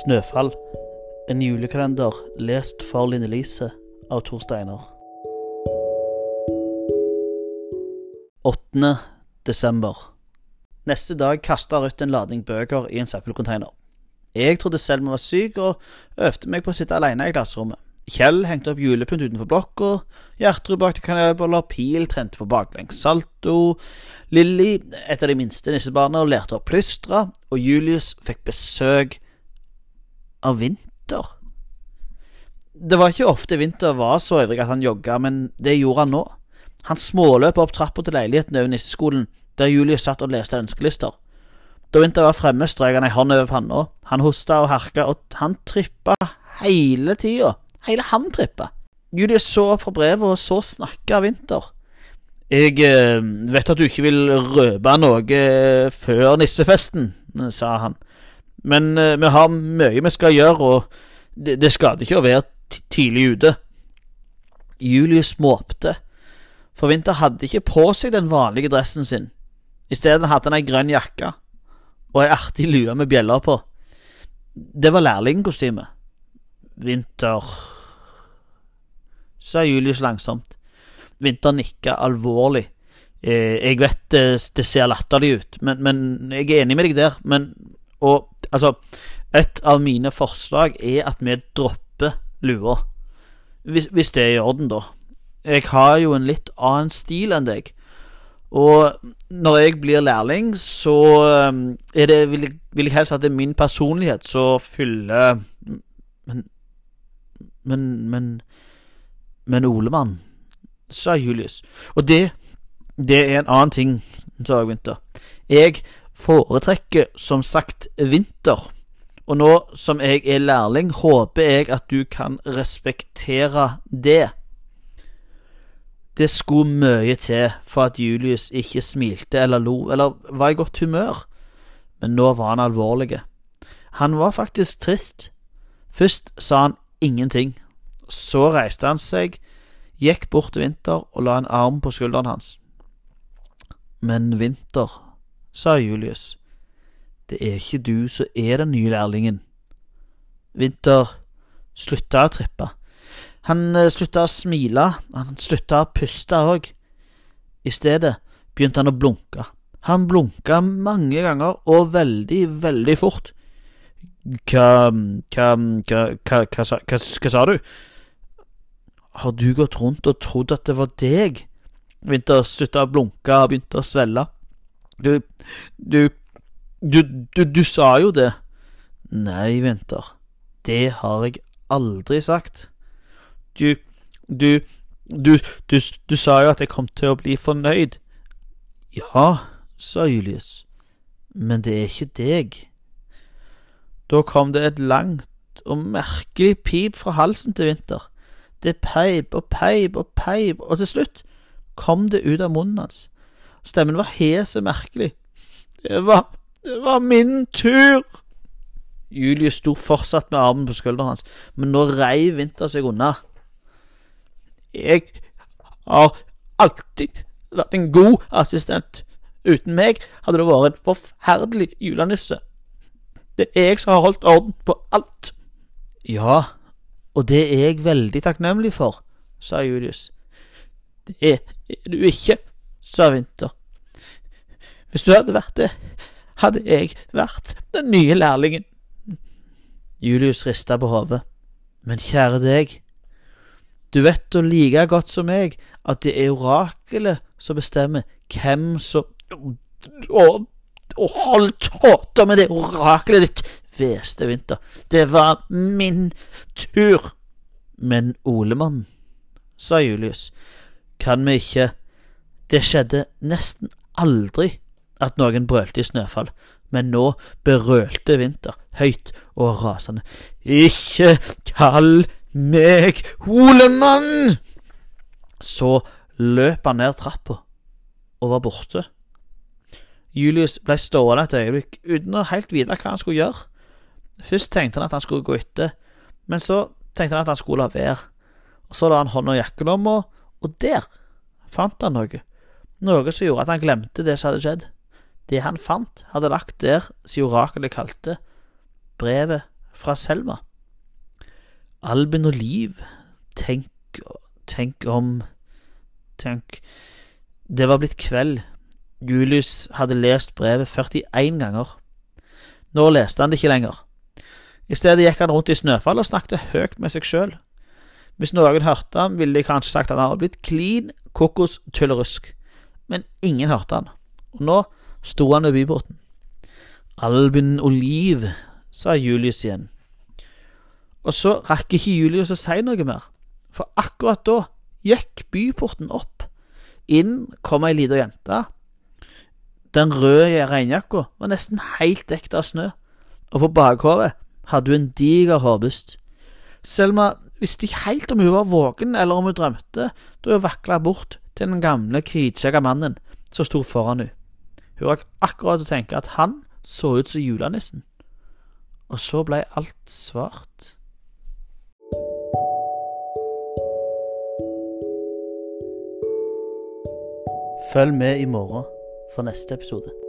Snøfall. En julekalender lest for Line Lise av Tor Steiner. 8. desember. Neste dag kasta Ruth en ladning bøker i en søppelcontainer. Jeg trodde Selma var syk, og øvde meg på å sitte alene i klasserommet. Kjell hengte opp julepynt utenfor blokka, Gjertrud bakte kanelboller, Pil trente på baklengs salto, Lilly, et av de minste nissebarna, lærte å plystre, og Julius fikk besøk av Vinter. Det var ikke ofte Vinter var så ivrig at han jogga, men det gjorde han nå. Han småløp opp trappa til leiligheten over nisseskolen, der Julius satt og leste ønskelister. Da Vinter var fremme, strøk han ei hånd over panna. Han hosta og harka, og han trippa hele tida. Hele han trippa. Julius så opp fra brevet, og så snakka Vinter. Jeg eh, vet at du ikke vil røpe noe eh, før nissefesten, sa han. Men eh, vi har mye vi skal gjøre, og det, det skader ikke å være tidlig ute. Julius måpte, for Vinter hadde ikke på seg den vanlige dressen sin. I stedet hadde han ei grønn jakke og ei artig lue med bjeller på. Det var lærlingkostyme. Vinter sa Julius langsomt. Vinter nikka alvorlig. Eh, jeg vet det, det ser latterlig ut, men, men, jeg er enig med deg der. Men og altså Et av mine forslag er at vi dropper lua. Hvis, hvis det er i orden, da. Jeg har jo en litt annen stil enn deg. Og når jeg blir lærling, så er det, vil, jeg, vil jeg helst at det er min personlighet som fyller Men Men Men, men Olemann, sa Julius. Og det, det er en annen ting, sa jeg Vinter. Jeg foretrekker som sagt vinter. Og nå som jeg er lærling, håper jeg at du kan respektere det. Det skulle mye til for at Julius ikke smilte eller lo, eller var i godt humør, men nå var han alvorlig. Han var faktisk trist. Først sa han ingenting, så reiste han seg, gikk bort til Vinter og la en arm på skulderen hans. Men Vinter, sa Julius, det er ikke du som er den nye lærlingen. Vinter slutta å trippe. Han slutta å smile, han slutta å puste òg. I stedet begynte han å blunke. Han blunka mange ganger, og veldig, veldig fort. Hva Hva Hva, hva, hva, sa du? Har du gått rundt og trodd at det var deg? Vinter slutta å blunke og begynte å svelle. Du Du du, du, du sa jo det. Nei, Vinter, det har jeg aldri sagt. Du Du du, du, du sa jo at jeg kom til å bli fornøyd. Ja, sa Julius, men det er ikke deg. Da kom det et langt og merkelig pip fra halsen til Vinter. Det peip og peip og peip, og til slutt kom det ut av munnen hans. Stemmen var hes og merkelig. Det var, det var min tur! Julius sto fortsatt med armen på skulderen hans, men nå reiv Vinter seg unna. Jeg har alltid vært en god assistent. Uten meg hadde det vært en forferdelig julenisse. Det er jeg som har holdt orden på alt. Ja, og det er jeg veldig takknemlig for, sa Julius. Det er du ikke, sa Vinter. Hvis du hadde vært det, hadde jeg vært den nye lærlingen. Julius rista på hodet. Men kjære deg, du vet da like godt som meg at det er orakelet som bestemmer hvem som Å, hold tåta med det orakelet ditt, hveste Vinter. Det var min tur. Men Olemann, sa Julius, kan vi ikke Det skjedde nesten aldri at noen brølte i snøfall, men nå berølte Vinter høyt og rasende. Ikke kall meg Olemann! Så løp han ned trappa og var borte. Julius ble stående et øyeblikk uten å helt vite hva han skulle gjøre. Først tenkte han at han skulle gå etter, men så tenkte han at han skulle la være. Så la han hånda i jakkelomma, og der fant han noe. Noe som gjorde at han glemte det som hadde skjedd. Det han fant, hadde lagt der siden orakelet kalte brevet fra Selma. Albin og Liv, tenk, tenk om Tenk, det var blitt kveld. Julius hadde lest brevet 41 ganger. Nå leste han det ikke lenger. I stedet gikk han rundt i snøfall og snakket høyt med seg sjøl. Hvis noen hørte ham, ville de kanskje sagt at han hadde blitt klin kokos tullerusk, men ingen hørte han, og nå sto han ved byporten. Albin Oliv, sa Julius igjen. Og så rakk ikke Julius å si noe mer, for akkurat da gikk byporten opp. Inn kom ei lita jente. Den røde regnjakka var nesten helt dekket av snø, og på bakhodet hadde hun en diger hårbusk. Selma visste ikke helt om hun var våken eller om hun drømte da hun vakla bort til den gamle, hvitskjegga mannen som sto foran henne. Hun rakk akkurat å tenke at han så ut som julenissen. Og så blei alt svart. Følg med i morgen for neste episode.